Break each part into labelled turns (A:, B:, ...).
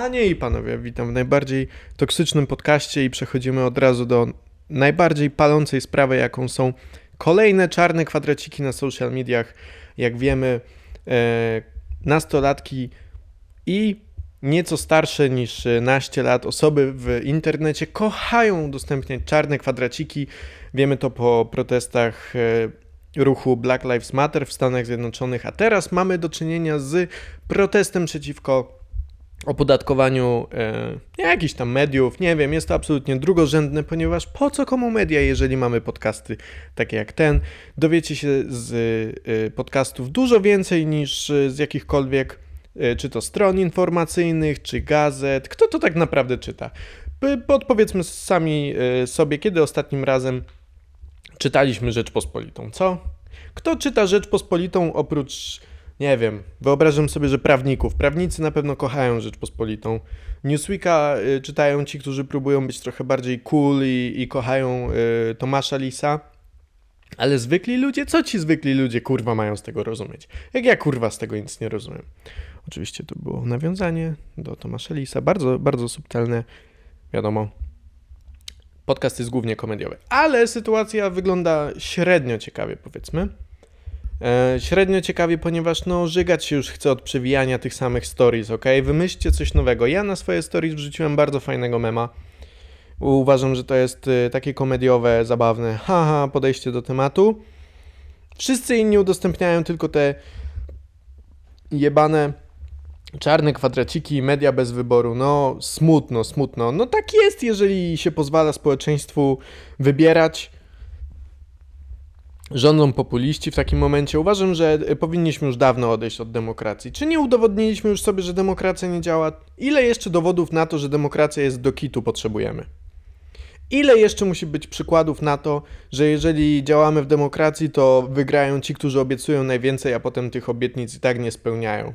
A: Panie i panowie, witam w najbardziej toksycznym podcaście i przechodzimy od razu do najbardziej palącej sprawy, jaką są kolejne czarne kwadraciki na social mediach. Jak wiemy, e, nastolatki i nieco starsze niż naście lat osoby w internecie kochają udostępniać czarne kwadraciki. Wiemy to po protestach e, ruchu Black Lives Matter w Stanach Zjednoczonych, a teraz mamy do czynienia z protestem przeciwko opodatkowaniu e, jakichś tam mediów, nie wiem, jest to absolutnie drugorzędne, ponieważ po co komu media, jeżeli mamy podcasty takie jak ten? Dowiecie się z e, podcastów dużo więcej niż z jakichkolwiek, e, czy to stron informacyjnych, czy gazet. Kto to tak naprawdę czyta? Podpowiedzmy sami e, sobie, kiedy ostatnim razem czytaliśmy Rzeczpospolitą, co? Kto czyta Rzeczpospolitą oprócz nie wiem, wyobrażam sobie, że prawników. Prawnicy na pewno kochają Rzeczpospolitą. Newsweeka y, czytają ci, którzy próbują być trochę bardziej cool i, i kochają y, Tomasza Lisa. Ale zwykli ludzie, co ci zwykli ludzie kurwa mają z tego rozumieć? Jak ja kurwa z tego nic nie rozumiem. Oczywiście to było nawiązanie do Tomasza Lisa, bardzo, bardzo subtelne, wiadomo. Podcast jest głównie komediowy, ale sytuacja wygląda średnio ciekawie, powiedzmy. E, średnio ciekawie, ponieważ no żygać się już chce od przewijania tych samych stories, ok? Wymyślcie coś nowego. Ja na swoje stories wrzuciłem bardzo fajnego mema. Uważam, że to jest y, takie komediowe, zabawne, haha, podejście do tematu. Wszyscy inni udostępniają tylko te jebane czarne kwadraciki, media bez wyboru. No, smutno, smutno. No tak jest, jeżeli się pozwala społeczeństwu wybierać rządzą populiści w takim momencie. Uważam, że powinniśmy już dawno odejść od demokracji. Czy nie udowodniliśmy już sobie, że demokracja nie działa? Ile jeszcze dowodów na to, że demokracja jest do kitu potrzebujemy? Ile jeszcze musi być przykładów na to, że jeżeli działamy w demokracji, to wygrają ci, którzy obiecują najwięcej, a potem tych obietnic i tak nie spełniają?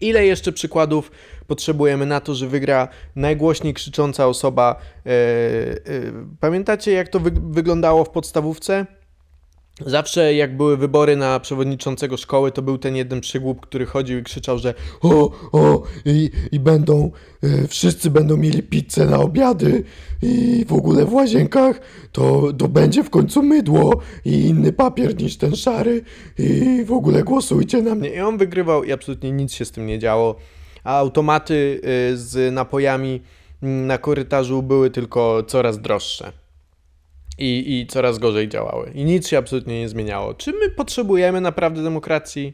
A: Ile jeszcze przykładów potrzebujemy na to, że wygra najgłośniej krzycząca osoba? Yy, yy, pamiętacie, jak to wy wyglądało w podstawówce? Zawsze jak były wybory na przewodniczącego szkoły, to był ten jeden przygłup, który chodził i krzyczał, że o, o, i, i będą, y, wszyscy będą mieli pizzę na obiady i w ogóle w łazienkach to, to będzie w końcu mydło i inny papier niż ten szary i w ogóle głosujcie na mnie. I on wygrywał i absolutnie nic się z tym nie działo, a automaty y, z napojami mm, na korytarzu były tylko coraz droższe i, i coraz gorzej działały. I nic się absolutnie nie zmieniało. Czy my potrzebujemy naprawdę demokracji?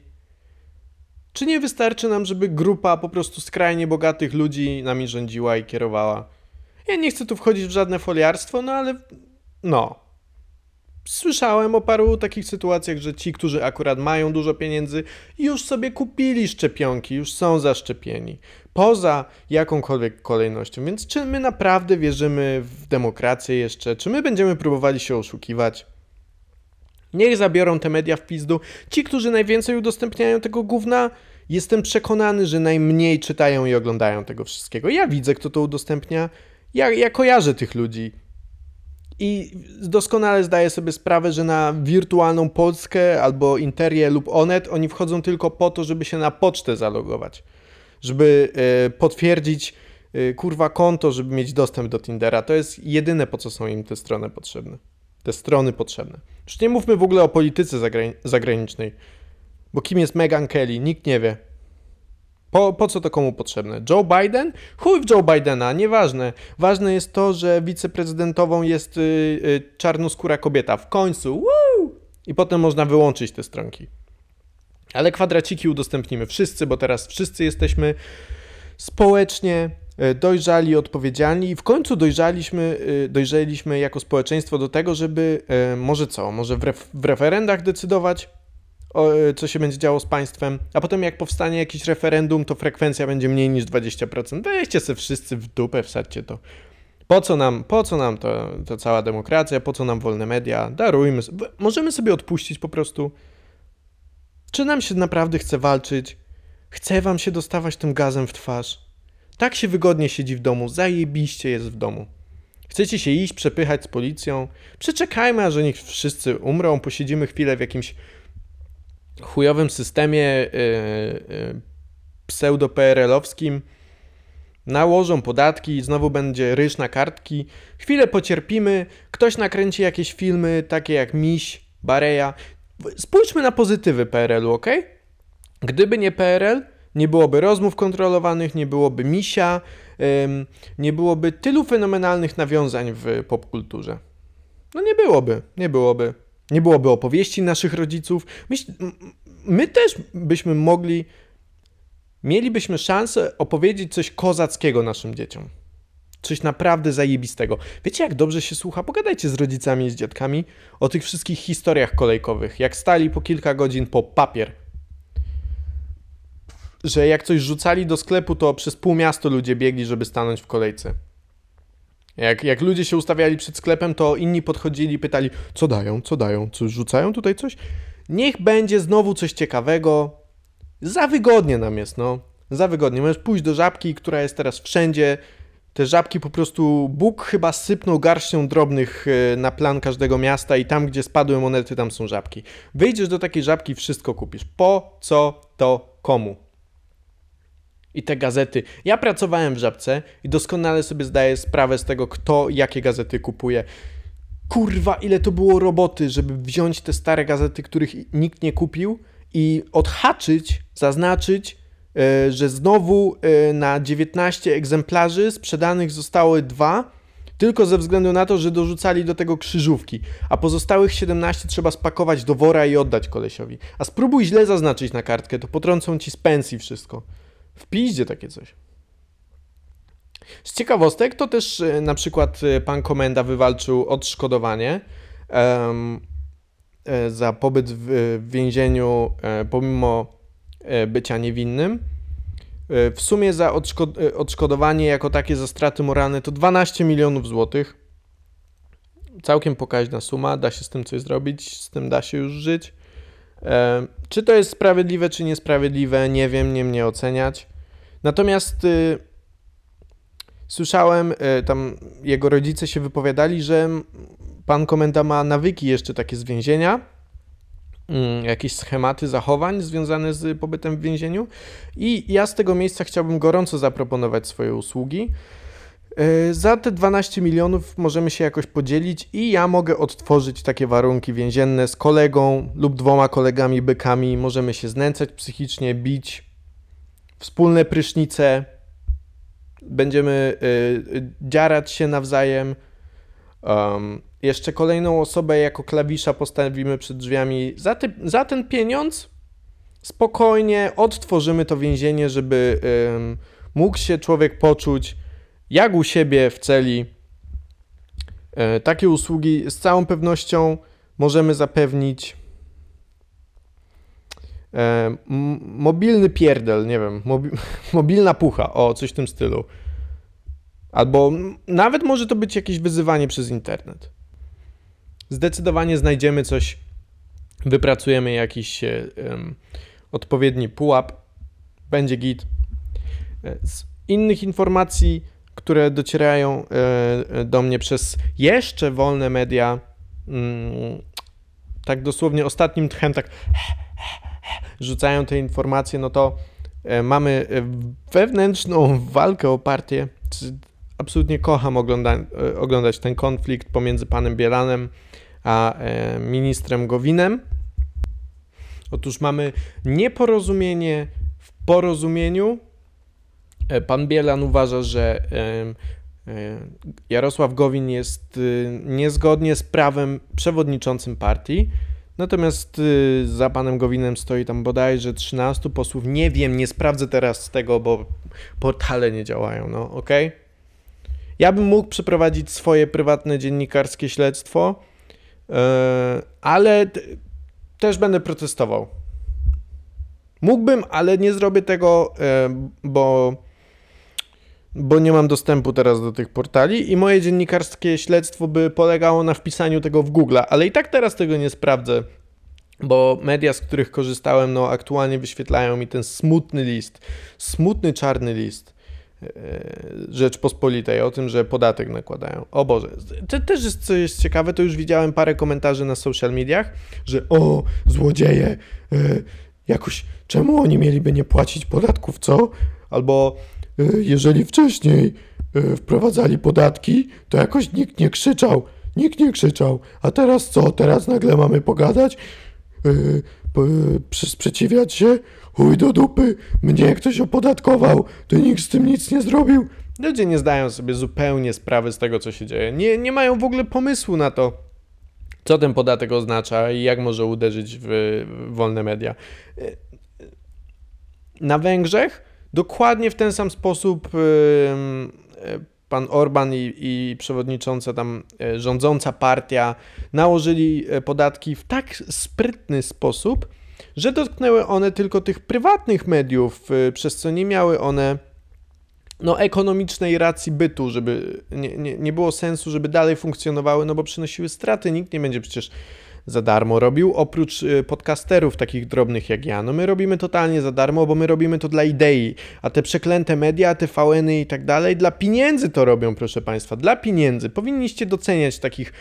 A: Czy nie wystarczy nam, żeby grupa po prostu skrajnie bogatych ludzi nami rządziła i kierowała? Ja nie chcę tu wchodzić w żadne foliarstwo, no ale no. Słyszałem o paru takich sytuacjach, że ci, którzy akurat mają dużo pieniędzy, już sobie kupili szczepionki, już są zaszczepieni. Poza jakąkolwiek kolejnością. Więc czy my naprawdę wierzymy w demokrację jeszcze? Czy my będziemy próbowali się oszukiwać? Niech zabiorą te media w pizdu. Ci, którzy najwięcej udostępniają tego gówna, jestem przekonany, że najmniej czytają i oglądają tego wszystkiego. Ja widzę, kto to udostępnia. Ja, ja kojarzę tych ludzi. I doskonale zdaję sobie sprawę, że na wirtualną Polskę albo Interię lub Onet oni wchodzą tylko po to, żeby się na pocztę zalogować. Żeby e, potwierdzić e, kurwa konto, żeby mieć dostęp do Tindera. To jest jedyne, po co są im te strony potrzebne. Te strony potrzebne. Już nie mówmy w ogóle o polityce zagranicznej. Bo kim jest Meghan Kelly? Nikt nie wie. Po, po co to komu potrzebne? Joe Biden? Chuj w Joe Bidena, nieważne. Ważne jest to, że wiceprezydentową jest yy, yy, czarnoskóra kobieta. W końcu. Woo! I potem można wyłączyć te stronki. Ale kwadraciki udostępnimy wszyscy, bo teraz wszyscy jesteśmy społecznie y, dojrzali, odpowiedzialni i w końcu dojrzaliśmy, y, dojrzeliśmy jako społeczeństwo do tego, żeby y, może co, może w, ref w referendach decydować E, co się będzie działo z państwem, a potem jak powstanie jakiś referendum, to frekwencja będzie mniej niż 20%. Weźcie se wszyscy w dupę, wsadźcie to. Po co nam, po co nam to, to cała demokracja, po co nam wolne media? Darujmy. Możemy sobie odpuścić po prostu. Czy nam się naprawdę chce walczyć? Chce wam się dostawać tym gazem w twarz? Tak się wygodnie siedzi w domu, zajebiście jest w domu. Chcecie się iść, przepychać z policją? Przeczekajmy, aż niech wszyscy umrą, posiedzimy chwilę w jakimś chujowym systemie yy, yy, pseudo-PRL-owskim Nałożą podatki, znowu będzie ryż na kartki. Chwilę pocierpimy, ktoś nakręci jakieś filmy, takie jak Miś, Bareja. Spójrzmy na pozytywy PRL-u, ok? Gdyby nie PRL, nie byłoby rozmów kontrolowanych, nie byłoby Misia, nie byłoby tylu fenomenalnych nawiązań w popkulturze. No nie byłoby, nie byłoby. Nie byłoby opowieści naszych rodziców. Myśl, my też byśmy mogli, mielibyśmy szansę opowiedzieć coś kozackiego naszym dzieciom. Coś naprawdę zajebistego. Wiecie, jak dobrze się słucha? Pogadajcie z rodzicami z dziadkami o tych wszystkich historiach kolejkowych. Jak stali po kilka godzin po papier. Że jak coś rzucali do sklepu, to przez pół miasto ludzie biegli, żeby stanąć w kolejce. Jak, jak ludzie się ustawiali przed sklepem, to inni podchodzili i pytali, co dają, co dają, co rzucają tutaj coś? Niech będzie znowu coś ciekawego. Za wygodnie nam jest, no. Za wygodnie. Możesz pójść do żabki, która jest teraz wszędzie. Te żabki po prostu Bóg chyba sypnął garścią drobnych e, na plan każdego miasta i tam, gdzie spadły monety, tam są żabki. Wyjdziesz do takiej żabki, wszystko kupisz. Po co to komu? i te gazety. Ja pracowałem w Żabce i doskonale sobie zdaję sprawę z tego, kto jakie gazety kupuje. Kurwa, ile to było roboty, żeby wziąć te stare gazety, których nikt nie kupił i odhaczyć, zaznaczyć, że znowu yy, na 19 egzemplarzy sprzedanych zostały dwa, tylko ze względu na to, że dorzucali do tego krzyżówki, a pozostałych 17 trzeba spakować do wora i oddać kolesiowi. A spróbuj źle zaznaczyć na kartkę, to potrącą ci z pensji wszystko. W piździe takie coś. Z ciekawostek to też e, na przykład e, pan komenda wywalczył odszkodowanie um, za pobyt w więzieniu pomimo bycia niewinnym. W sumie za odszkod odszkodowanie jako takie za straty moralne to 12 milionów złotych. Całkiem pokaźna suma, da się z tym coś zrobić, z tym da się już żyć. Czy to jest sprawiedliwe, czy niesprawiedliwe, nie wiem, nie mnie oceniać. Natomiast y, słyszałem, y, tam jego rodzice się wypowiadali, że pan komenda ma nawyki jeszcze takie z więzienia, jakieś schematy zachowań związane z pobytem w więzieniu i ja z tego miejsca chciałbym gorąco zaproponować swoje usługi. Y, za te 12 milionów możemy się jakoś podzielić i ja mogę odtworzyć takie warunki więzienne z kolegą lub dwoma kolegami bykami. Możemy się znęcać psychicznie, bić, wspólne prysznice, będziemy y, dziarać się nawzajem. Um, jeszcze kolejną osobę jako klawisza postawimy przed drzwiami. Za, ty, za ten pieniądz spokojnie odtworzymy to więzienie, żeby mógł się człowiek poczuć jak u siebie w celi. E, takie usługi z całą pewnością możemy zapewnić. E, mobilny pierdel, nie wiem, mobi mobilna pucha, o, coś w tym stylu. Albo nawet może to być jakieś wyzywanie przez internet. Zdecydowanie znajdziemy coś, wypracujemy jakiś um, odpowiedni pułap, będzie git. Z innych informacji które docierają e, e, do mnie przez jeszcze wolne media, mm, tak dosłownie ostatnim tchem, tak rzucają te informacje, no to e, mamy wewnętrzną walkę o partię. Absolutnie kocham ogląda oglądać ten konflikt pomiędzy panem Bielanem a ministrem Gowinem. Otóż mamy nieporozumienie w porozumieniu, E, pan Bielan uważa, że e, Jarosław Gowin jest y, niezgodnie z prawem przewodniczącym partii. Natomiast y, za panem Gowinem stoi tam bodajże 13 posłów. Nie wiem, nie sprawdzę teraz tego, bo portale nie działają. No, ok? Ja bym mógł przeprowadzić swoje prywatne dziennikarskie śledztwo, e, ale też będę protestował. Mógłbym, ale nie zrobię tego, bo bo nie mam dostępu teraz do tych portali i moje dziennikarskie śledztwo by polegało na wpisaniu tego w Google, ale i tak teraz tego nie sprawdzę, bo media, z których korzystałem, no aktualnie wyświetlają mi ten smutny list, smutny czarny list e, Rzeczpospolitej o tym, że podatek nakładają. O Boże, to też jest coś ciekawe, to już widziałem parę komentarzy na social mediach, że o, złodzieje, e, jakoś, czemu oni mieliby nie płacić podatków, co? Albo
B: jeżeli wcześniej e, wprowadzali podatki, to jakoś nikt nie krzyczał. Nikt nie krzyczał. A teraz co? Teraz nagle mamy pogadać? Sprzeciwiać się? Chuj do dupy, mnie ktoś opodatkował, to nikt z tym nic nie zrobił.
A: Ludzie nie zdają sobie zupełnie sprawy z tego, co się dzieje. Nie, nie mają w ogóle pomysłu na to, co ten podatek oznacza i jak może uderzyć w wolne media. Na Węgrzech dokładnie w ten sam sposób pan Orban i, i przewodnicząca tam e, rządząca partia nałożyli e, podatki w tak sprytny sposób, że dotknęły one tylko tych prywatnych mediów, e, przez co nie miały one no, ekonomicznej racji bytu, żeby nie, nie, nie było sensu, żeby dalej funkcjonowały, no bo przynosiły straty. Nikt nie będzie przecież za darmo robił, oprócz y, podcasterów takich drobnych jak ja. No my robimy totalnie za darmo, bo my robimy to dla idei, a te przeklęte media, te VN-y i tak dalej, dla pieniędzy to robią, proszę Państwa, dla pieniędzy. Powinniście doceniać takich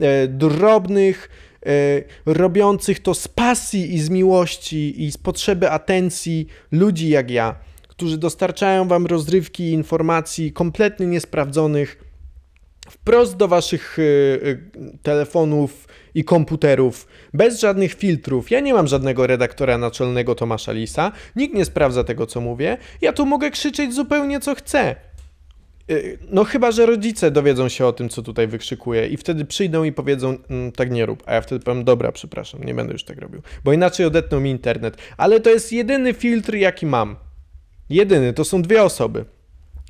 A: e, drobnych, e, robiących to z pasji i z miłości i z potrzeby atencji ludzi jak ja, którzy dostarczają Wam rozrywki i informacji kompletnie niesprawdzonych, wprost do waszych y, y, telefonów i komputerów, bez żadnych filtrów. Ja nie mam żadnego redaktora naczelnego Tomasza Lisa, nikt nie sprawdza tego, co mówię. Ja tu mogę krzyczeć zupełnie co chcę. Y, no chyba, że rodzice dowiedzą się o tym, co tutaj wykrzykuję i wtedy przyjdą i powiedzą, mm, tak nie rób, a ja wtedy powiem, dobra, przepraszam, nie będę już tak robił, bo inaczej odetną mi internet. Ale to jest jedyny filtr, jaki mam. Jedyny, to są dwie osoby.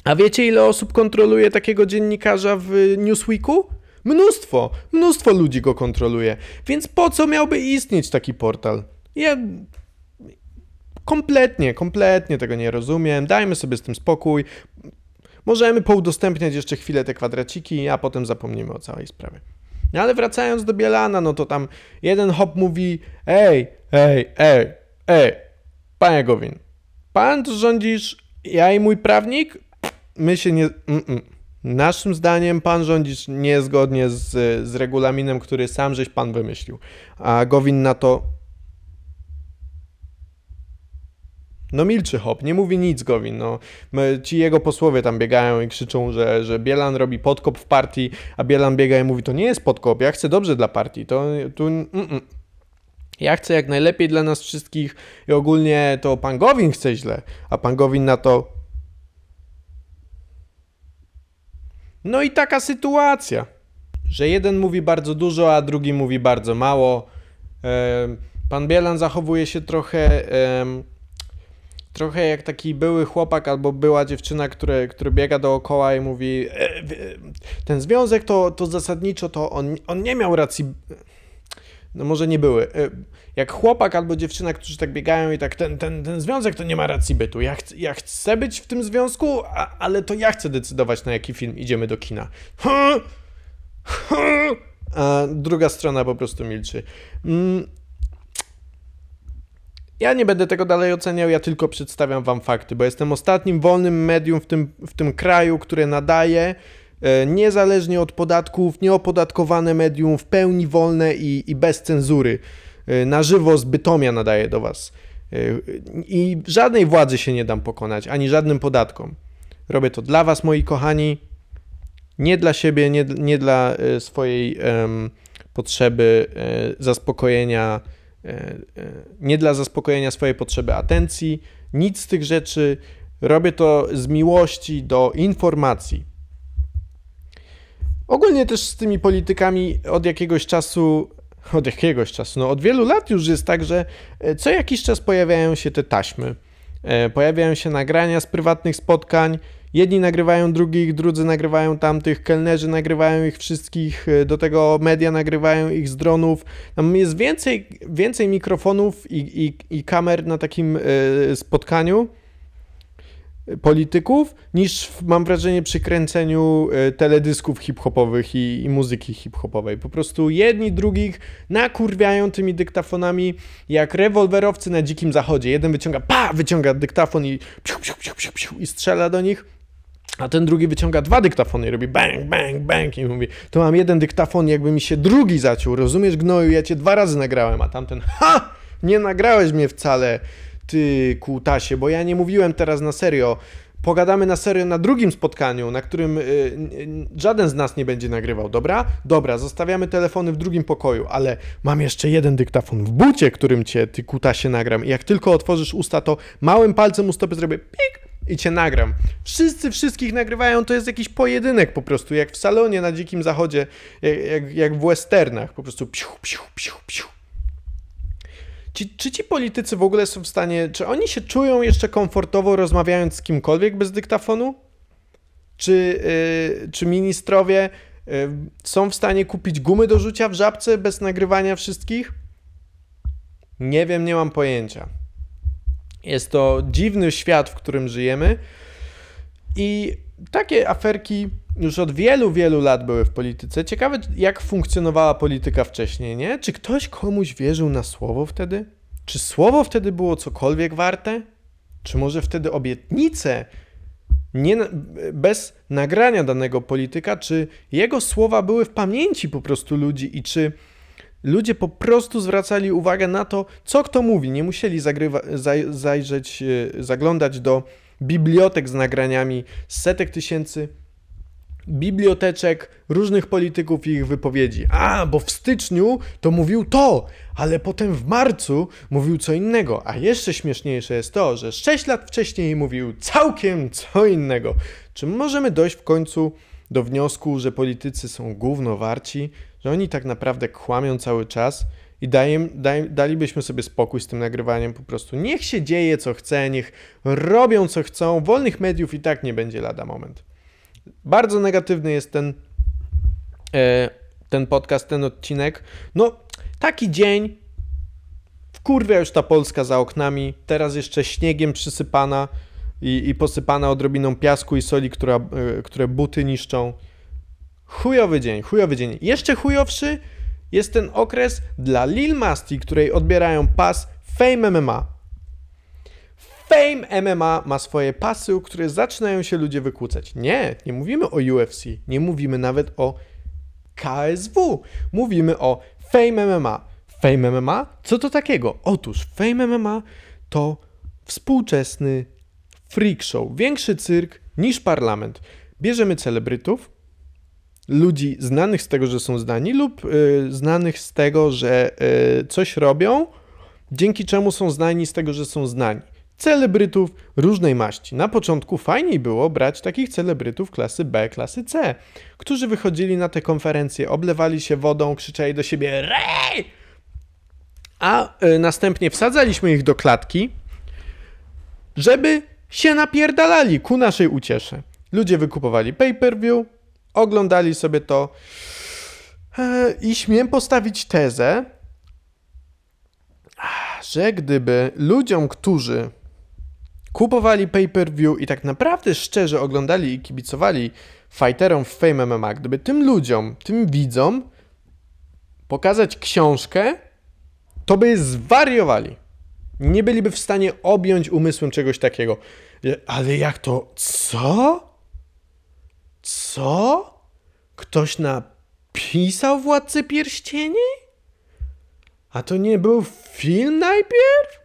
A: A wiecie, ile osób kontroluje takiego dziennikarza w Newsweeku? Mnóstwo, mnóstwo ludzi go kontroluje. Więc po co miałby istnieć taki portal? Ja kompletnie, kompletnie tego nie rozumiem. Dajmy sobie z tym spokój. Możemy poudostępniać jeszcze chwilę te kwadraciki, a potem zapomnimy o całej sprawie. No ale wracając do Bielana, no to tam jeden hop mówi: Ej, ej, ej, ej, panie Gowin, pan tu rządzisz, ja i mój prawnik? my się nie. Mm -mm. Naszym zdaniem pan rządzisz niezgodnie z, z regulaminem, który sam żeś pan wymyślił. A Gowin na to. No milczy hop, nie mówi nic Gowin. No, ci jego posłowie tam biegają i krzyczą, że, że Bielan robi podkop w partii, a Bielan biega i mówi, to nie jest podkop, ja chcę dobrze dla partii. To tu. Mm ja chcę jak najlepiej dla nas wszystkich i ogólnie to pan Gowin chce źle, a pan Gowin na to No i taka sytuacja, że jeden mówi bardzo dużo, a drugi mówi bardzo mało. Pan Bielan zachowuje się trochę trochę jak taki były chłopak albo była dziewczyna, które, który biega dookoła i mówi e, ten związek to, to zasadniczo to on, on nie miał racji no może nie były. E, jak chłopak albo dziewczyna, którzy tak biegają i tak ten, ten, ten związek to nie ma racji bytu. Ja, ch ja chcę być w tym związku, a, ale to ja chcę decydować na jaki film idziemy do kina. A druga strona po prostu milczy. Mm. Ja nie będę tego dalej oceniał, ja tylko przedstawiam wam fakty, bo jestem ostatnim wolnym medium w tym, w tym kraju, które nadaje niezależnie od podatków, nieopodatkowane medium, w pełni wolne i, i bez cenzury. E, na żywo z Bytomia nadaje do Was. E, I żadnej władzy się nie dam pokonać, ani żadnym podatkom. Robię to dla Was, moi kochani, nie dla siebie, nie, nie dla swojej um, potrzeby zaspokojenia, nie dla zaspokojenia swojej potrzeby atencji, nic z tych rzeczy. Robię to z miłości do informacji. Ogólnie też z tymi politykami od jakiegoś czasu, od jakiegoś czasu, no od wielu lat już jest tak, że e, co jakiś czas pojawiają się te taśmy. E, pojawiają się nagrania z prywatnych spotkań. Jedni nagrywają drugich, drudzy nagrywają tamtych, kelnerzy nagrywają ich wszystkich, e, do tego media nagrywają ich z dronów. Tam jest więcej, więcej mikrofonów i, i, i kamer na takim spotkaniu polityków, niż mam wrażenie przy kręceniu e, teledysków hip-hopowych i, i, muzyki hip-hopowej. Po prostu jedni drugich nakurwiają tymi dyktafonami jak rewolwerowcy na dzikim zachodzie. Jeden wyciąga, pa, wyciąga dyktafon i piu, piu, piu, piu, piu, i strzela do nich. A ten drugi wyciąga dwa dyktafony i robi bang, bang, bang i mówi, to mam jeden dyktafon, jakby mi się drugi zaciął, rozumiesz gnoju, ja cię dwa razy nagrałem, a tamten, ha, nie nagrałeś mnie wcale, ty kutasie, bo ja nie mówiłem teraz na serio. Pogadamy na serio na drugim spotkaniu, na którym y, y, żaden z nas nie będzie nagrywał, dobra? Dobra, zostawiamy telefony w drugim pokoju, ale mam jeszcze jeden dyktafon w bucie, którym cię, ty kutasie, nagram. I jak tylko otworzysz usta, to małym palcem u stopy zrobię pik i cię nagram. Wszyscy wszystkich nagrywają, to jest jakiś pojedynek po prostu, jak w salonie na dzikim zachodzie, jak, jak, jak w westernach, po prostu psiu, psiu, psiu, psiu. Ci, czy ci politycy w ogóle są w stanie, czy oni się czują jeszcze komfortowo rozmawiając z kimkolwiek bez dyktafonu? Czy, yy, czy ministrowie yy, są w stanie kupić gumy do rzucia w żabce bez nagrywania wszystkich? Nie wiem, nie mam pojęcia. Jest to dziwny świat, w którym żyjemy i takie aferki już od wielu, wielu lat były w polityce. Ciekawe, jak funkcjonowała polityka wcześniej, nie? Czy ktoś komuś wierzył na słowo wtedy? Czy słowo wtedy było cokolwiek warte? Czy może wtedy obietnice nie, bez nagrania danego polityka, czy jego słowa były w pamięci po prostu ludzi i czy ludzie po prostu zwracali uwagę na to, co kto mówi. Nie musieli zagrywa, zaj, zajrzeć, e, zaglądać do bibliotek z nagraniami setek tysięcy biblioteczek różnych polityków i ich wypowiedzi. A, bo w styczniu to mówił to, ale potem w marcu mówił co innego. A jeszcze śmieszniejsze jest to, że 6 lat wcześniej mówił całkiem co innego. Czy możemy dojść w końcu do wniosku, że politycy są gówno warci, że oni tak naprawdę kłamią cały czas i dajem, daj, dalibyśmy sobie spokój z tym nagrywaniem po prostu. Niech się dzieje co chce, niech robią co chcą, wolnych mediów i tak nie będzie lada moment. Bardzo negatywny jest ten, e, ten podcast, ten odcinek. No, taki dzień. Wkurwia już ta Polska za oknami. Teraz jeszcze śniegiem przysypana i, i posypana odrobiną piasku i soli, która, e, które buty niszczą. Chujowy dzień, chujowy dzień. Jeszcze chujowszy jest ten okres dla Lil Masti, której odbierają pas Fame MMA. Fame MMA ma swoje pasy, u których zaczynają się ludzie wykłócać. Nie, nie mówimy o UFC, nie mówimy nawet o KSW. Mówimy o Fame MMA. Fame MMA? Co to takiego? Otóż Fame MMA to współczesny freak show, większy cyrk niż parlament. Bierzemy celebrytów, ludzi znanych z tego, że są znani lub y, znanych z tego, że y, coś robią, dzięki czemu są znani z tego, że są znani celebrytów różnej maści. Na początku fajniej było brać takich celebrytów klasy B, klasy C, którzy wychodzili na te konferencje, oblewali się wodą, krzyczeli do siebie REJ! A y, następnie wsadzaliśmy ich do klatki, żeby się napierdalali ku naszej uciesze. Ludzie wykupowali pay-per-view, oglądali sobie to e, i śmiem postawić tezę, że gdyby ludziom, którzy kupowali pay-per-view i tak naprawdę szczerze oglądali i kibicowali fighterom w Fame MMA, gdyby tym ludziom, tym widzom pokazać książkę, to by zwariowali. Nie byliby w stanie objąć umysłem czegoś takiego. Ale jak to? Co? Co? Ktoś napisał Władcę Pierścieni? A to nie był film najpierw?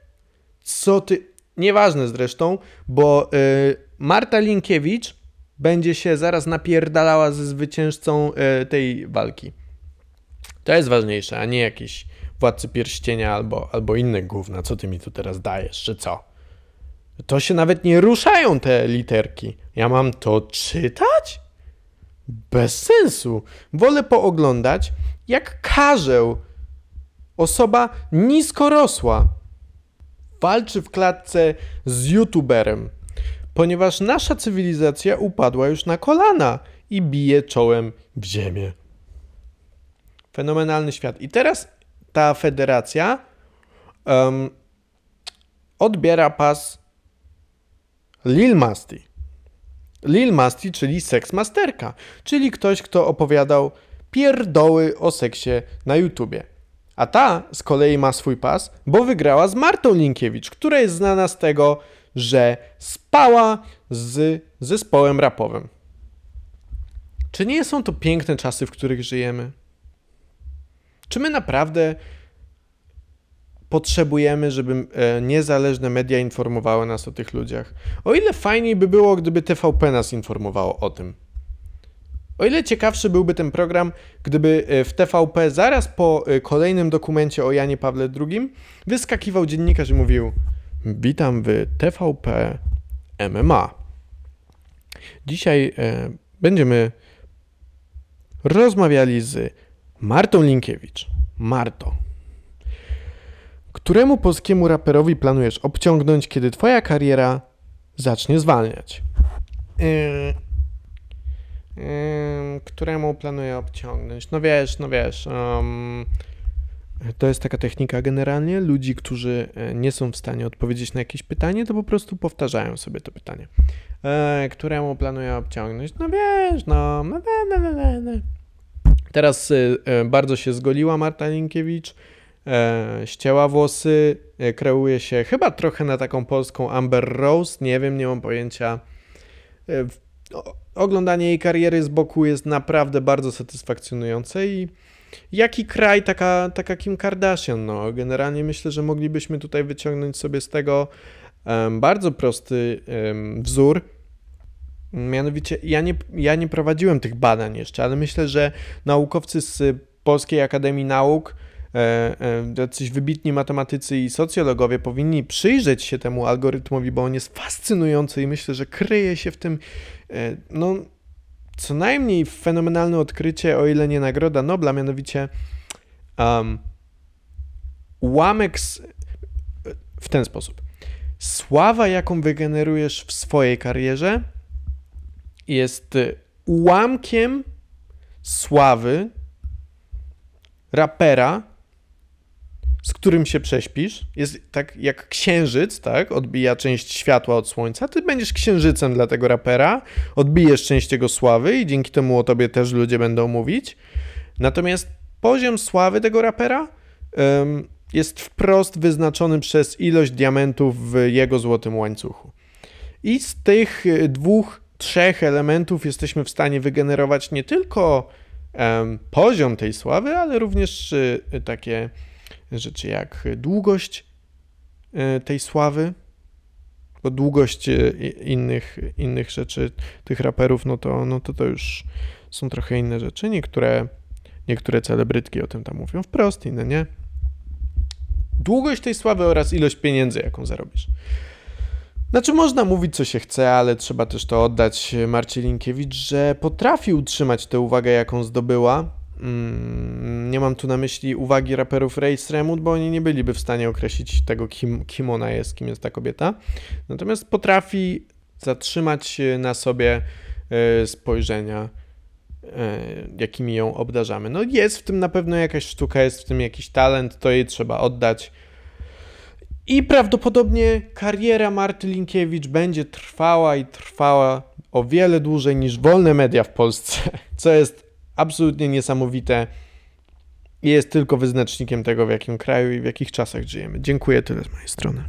A: Co ty... Nieważne zresztą, bo y, Marta Linkiewicz będzie się zaraz napierdalała ze zwycięzcą y, tej walki. To jest ważniejsze, a nie jakiś władcy pierścienia albo, albo inne gówna. Co ty mi tu teraz dajesz, czy co? To się nawet nie ruszają te literki. Ja mam to czytać? Bez sensu. Wolę pooglądać, jak karzeł osoba niskorosła walczy w klatce z youtuberem, ponieważ nasza cywilizacja upadła już na kolana i bije czołem w ziemię. Fenomenalny świat. I teraz ta federacja um, odbiera pas Lil Masti. Lil Masti, czyli seksmasterka, czyli ktoś, kto opowiadał pierdoły o seksie na YouTubie. A ta z kolei ma swój pas, bo wygrała z Martą Linkiewicz, która jest znana z tego, że spała z zespołem rapowym. Czy nie są to piękne czasy, w których żyjemy? Czy my naprawdę potrzebujemy, żeby e, niezależne media informowały nas o tych ludziach. O ile fajniej by było, gdyby TVP nas informowało o tym. O ile ciekawszy byłby ten program, gdyby e, w TVP zaraz po e, kolejnym dokumencie o Janie Pawle II wyskakiwał dziennikarz i mówił: Witam w TVP MMA. Dzisiaj będziemy rozmawiali z Martą Linkiewicz. Marto, któremu polskiemu raperowi planujesz obciągnąć, kiedy twoja kariera zacznie zwalniać? Yy, yy, któremu planuję obciągnąć? No wiesz, no wiesz. Um, to jest taka technika generalnie. Ludzi, którzy e, nie są w stanie odpowiedzieć na jakieś pytanie, to po prostu powtarzają sobie to pytanie. E, któremu planuję obciągnąć? No wiesz, no. no, no, no. Teraz e, bardzo się zgoliła Marta Linkiewicz, ścięła włosy, e, kreuje się chyba trochę na taką polską Amber Rose, nie wiem, nie mam pojęcia. E, oglądanie jej kariery z boku jest naprawdę bardzo satysfakcjonujące i jaki kraj taka, taka Kim Kardashian, no. Generalnie myślę, że moglibyśmy tutaj wyciągnąć sobie z tego bardzo prosty wzór, Mianowicie, ja nie, ja nie prowadziłem tych badań jeszcze, ale myślę, że naukowcy z Polskiej Akademii Nauk, e, e, jacyś wybitni matematycy i socjologowie powinni przyjrzeć się temu algorytmowi, bo on jest fascynujący i myślę, że kryje się w tym, e, no, co najmniej fenomenalne odkrycie, o ile nie nagroda Nobla, mianowicie um, ułamek z, w ten sposób. Sława, jaką wygenerujesz w swojej karierze, jest ułamkiem sławy rapera, z którym się prześpisz. Jest tak jak księżyc, tak? Odbija część światła od słońca. Ty będziesz księżycem dla tego rapera, odbijesz część jego sławy i dzięki temu o tobie też ludzie będą mówić. Natomiast poziom sławy tego rapera jest wprost wyznaczony przez ilość diamentów w jego złotym łańcuchu. I z tych y, dwóch trzech elementów jesteśmy w stanie wygenerować nie tylko poziom tej sławy, ale również y, takie rzeczy jak długość y, tej sławy, bo długość y, innych, innych rzeczy, tych raperów, no to, no to to już są trochę inne rzeczy. Niektóre, niektóre celebrytki o tym tam mówią wprost, inne nie. Długość tej sławy oraz ilość pieniędzy, jaką zarobisz. Znaczy można mówić co się chce, ale trzeba też to oddać Marcie Linkiewicz, że potrafi utrzymać tę uwagę, jaką zdobyła. Mm, nie mam tu na myśli uwagi raperów Race Remut, bo oni nie byliby w stanie określić tego, kim, kim ona jest, kim jest ta kobieta. Natomiast potrafi zatrzymać na sobie e, spojrzenia, e, jakimi ją obdarzamy. No jest w tym na pewno jakaś sztuka, jest w tym jakiś talent, to jej trzeba oddać. I prawdopodobnie kariera Marty Linkiewicz będzie trwała i trwała o wiele dłużej niż wolne media w Polsce, co jest absolutnie niesamowite i jest tylko wyznacznikiem tego, w jakim kraju i w jakich czasach żyjemy. Dziękuję tyle z mojej strony.